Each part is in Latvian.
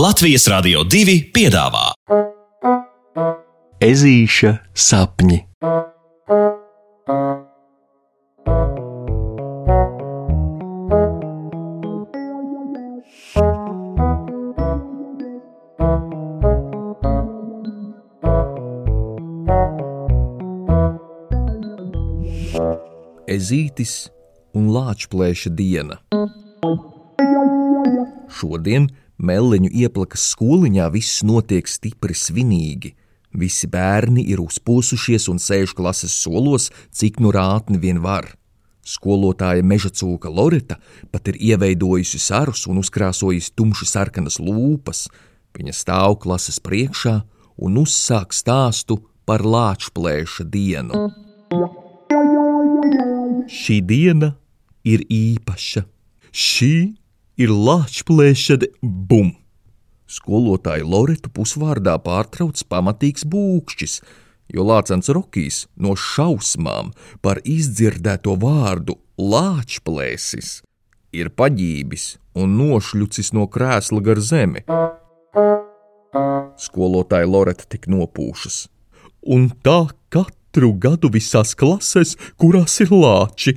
Latvijas Rādio 2 piedāvā Ezīša sapņi. Ezītis un Lāčplēša diena. Šodien Meliņu ieplakas skoliņā viss notiek stipri svinīgi. Visi bērni ir uzpūsušies un sēž klases solos, cik nu rātni vien var. Skolotāja meža cūka Loreta pat ir ieveidojusi sarus un uzkrāsojusi tumši sarkanas lūpas. Viņa stāv klases priekšā un uzsāk stāstu par lāčplēša dienu. Šī diena ir īpaša. Šī ir lāčplēša bum! Skolotāja Loretu pusvārdā pārtrauc pamatīgs būkšķis, jo Lācens Rokijs no šausmām par izdzirdēto vārdu lāčplēsis ir paģībis un nošļucis no krēsla gar zemi. Skolotāja Loreta tik nopūšas, un tā katru gadu visās klasēs, kurās ir lāči.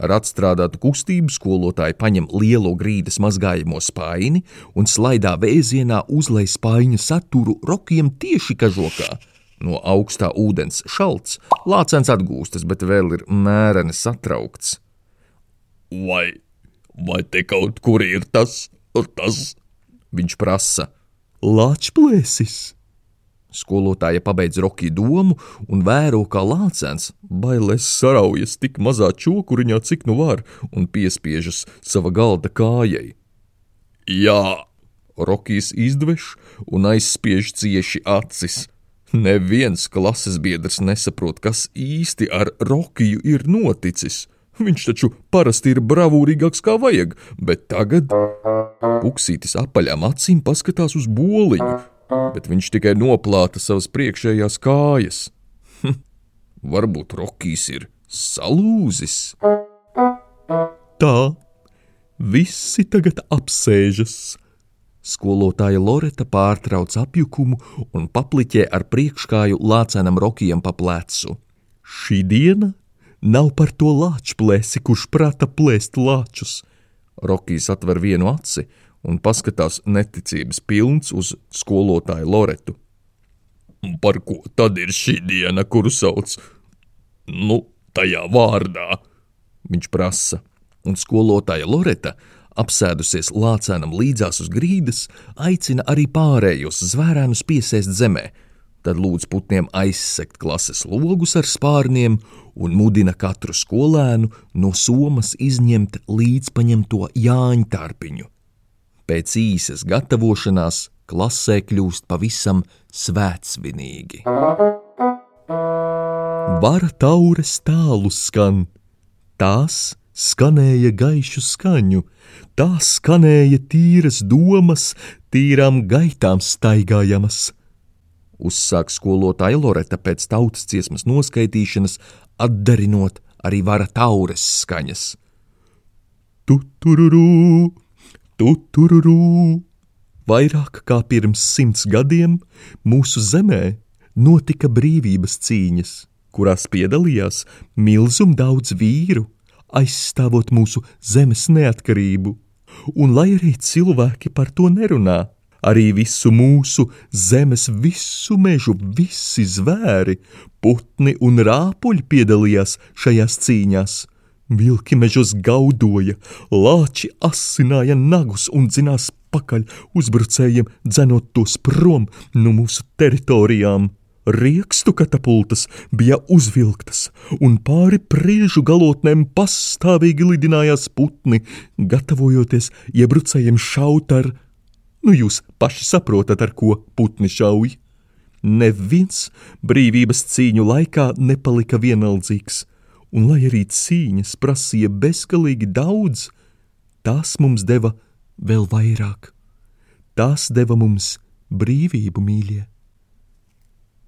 Ar atstrādātu kustību skolotāji paņem lielo grīdas mazgājamo spaini un slaidā vēzienā uzlej spaiņu saturu rokiem tieši kažokā. No augstā ūdens šalts, lācens atgūstas, bet vēl ir mēreni satraukts. Vai, vai te kaut kur ir tas, tas? Viņš prasa. Lāčplēsis! Skolotāja pabeidz roki domu un vēro, kā lācens, bailēs saraujas tik mazā čokuriņā, cik nu var, un piespiežas sava galda kājai. Jā, Rokijs izdveš un aizspiež cieši acis. Neviens klases biedrs nesaprot, kas īsti ar Rokiju ir noticis. Viņš taču parasti ir bravūrīgāks kā vajag, bet tagad Puksītis apaļām acīm paskatās uz boliņu, bet viņš tikai noplāta savas priekšējās kājas. Hm, varbūt Rokijs ir salūzis. Tā, visi tagad apsēžas. Skolotāja Loreta pārtrauc apjukumu un papliķē ar priekškāju lācenam Rokijam pa plecu. Šī diena nav par to lāčplēsi, kurš prata plēst lāčus. Rokijs atver vienu aci un paskatās neticības pilns uz skolotāju Loretu. Par ko tad ir šī diena, kuru sauc? Nu, tajā vārdā, viņš prasa, un skolotāja Loreta, apsēdusies lācēnam līdzās uz grīdas, aicina arī pārējos zvērēnus piesēst zemē, tad lūdz putniem aizsekt klases logus ar spārniem un mudina katru skolēnu no somas izņemt līdzpaņemto jāņtārpiņu. Pēc īsas gatavošanās klasē kļūst pavisam svētsvinīgi. Vara taures tālu skan, tās skanēja gaišu skaņu, tās skanēja tīras domas, tīrām gaitām staigājamas. Uzsāk skolotāja Loreta pēc tautas ciesmas noskaitīšanas, atdarinot arī vara taures skaņas. Tu tururu, Tutururū! Vairāk kā pirms simts gadiem mūsu zemē notika brīvības cīņas, kurās piedalījās milzum daudz vīru, aizstāvot mūsu zemes neatkarību. Un lai arī cilvēki par to nerunā, arī visu mūsu zemes, visu mežu, visi zvēri, putni un rāpuļi piedalījās šajās cīņās. Vilki mežos gaudoja, lāči asināja nagus un dzinās pakaļ uzbrucējiem, dzenot tos prom no mūsu teritorijām. Riekstu katapultas bija uzvilktas, un pāri priežu galotnēm pastāvīgi lidinājās putni, gatavojoties iebrucējiem šaut ar, nu jūs paši saprotat, ar ko putni šauj. Neviens brīvības cīņu laikā nepalika vienaldzīgs un lai arī cīņas prasīja bezgalīgi daudz, tās mums deva vēl vairāk. Tās deva mums brīvību, mīļie.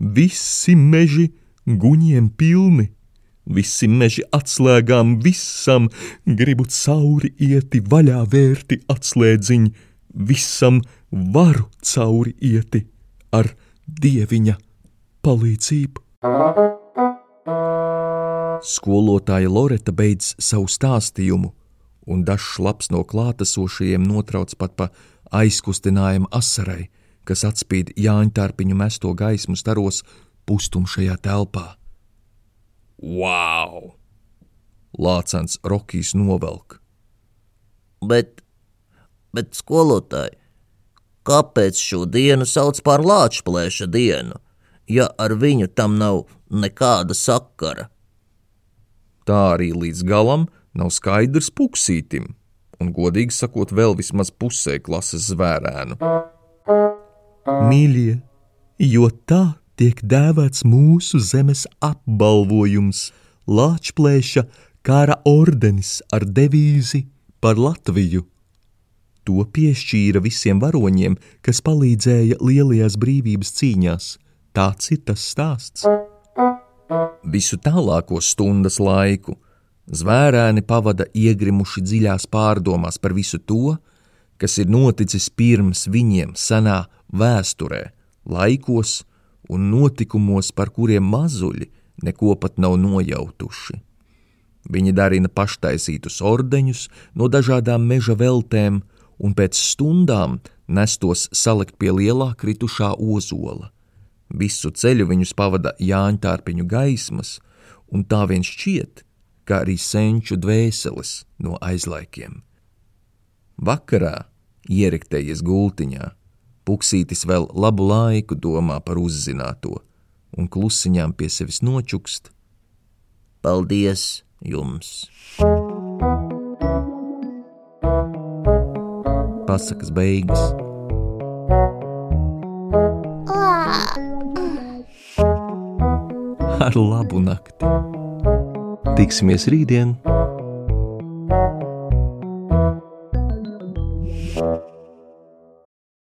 Visi meži guņiem pilni, visi meži atslēgām visam, gribu cauri ieti vaļā vērti atslēdziņi, visam varu cauri ieti ar dieviņa palīdzību. Skolotāja Loreta beidz savu stāstījumu, un dažs labs no klātesošajiem notrauc pat pa aizkustinājumu asarai, kas atspīd Jāņtārpiņu mesto gaismu staros pustumšajā telpā. Wow! Lācens Rokijs novelk. Bet, bet skolotāji, kāpēc šo dienu sauc par lāčplēša dienu, ja ar viņu tam nav nekāda sakara? Tā arī līdz galam nav skaidrs puksītim, un, godīgi sakot, vēl vismaz pusē klases zvērēnu. Mīļie, jo tā tiek dēvēts mūsu zemes apbalvojums, Lāčplēša kara ordenis ar devīzi par Latviju. To piešķīra visiem varoņiem, kas palīdzēja lielajās brīvības cīņās. Tāds ir tas stāsts. Visu tālāko stundas laiku zvērēni pavada iegrimuši dziļās pārdomās par visu to, kas ir noticis pirms viņiem senā vēsturē, laikos un notikumos, par kuriem mazuļi neko pat nav nojautuši. Viņi darina paštaisītus ordeņus no dažādām meža veltēm, un pēc stundām nestos salikt pie lielā kritušā ozola. Visu ceļu viņus pavada Jāņtārpiņu gaismas, un tā vien šķiet, kā arī senču dvēseles no aizlaikiem. Vakarā, ieriktējies gultiņā, Puksītis vēl labu laiku domā par uzzināto, un klusiņām pie sevis nočukst. Paldies jums! Pasakas beigas. Ar labu nakti! Tiksimies rītdien!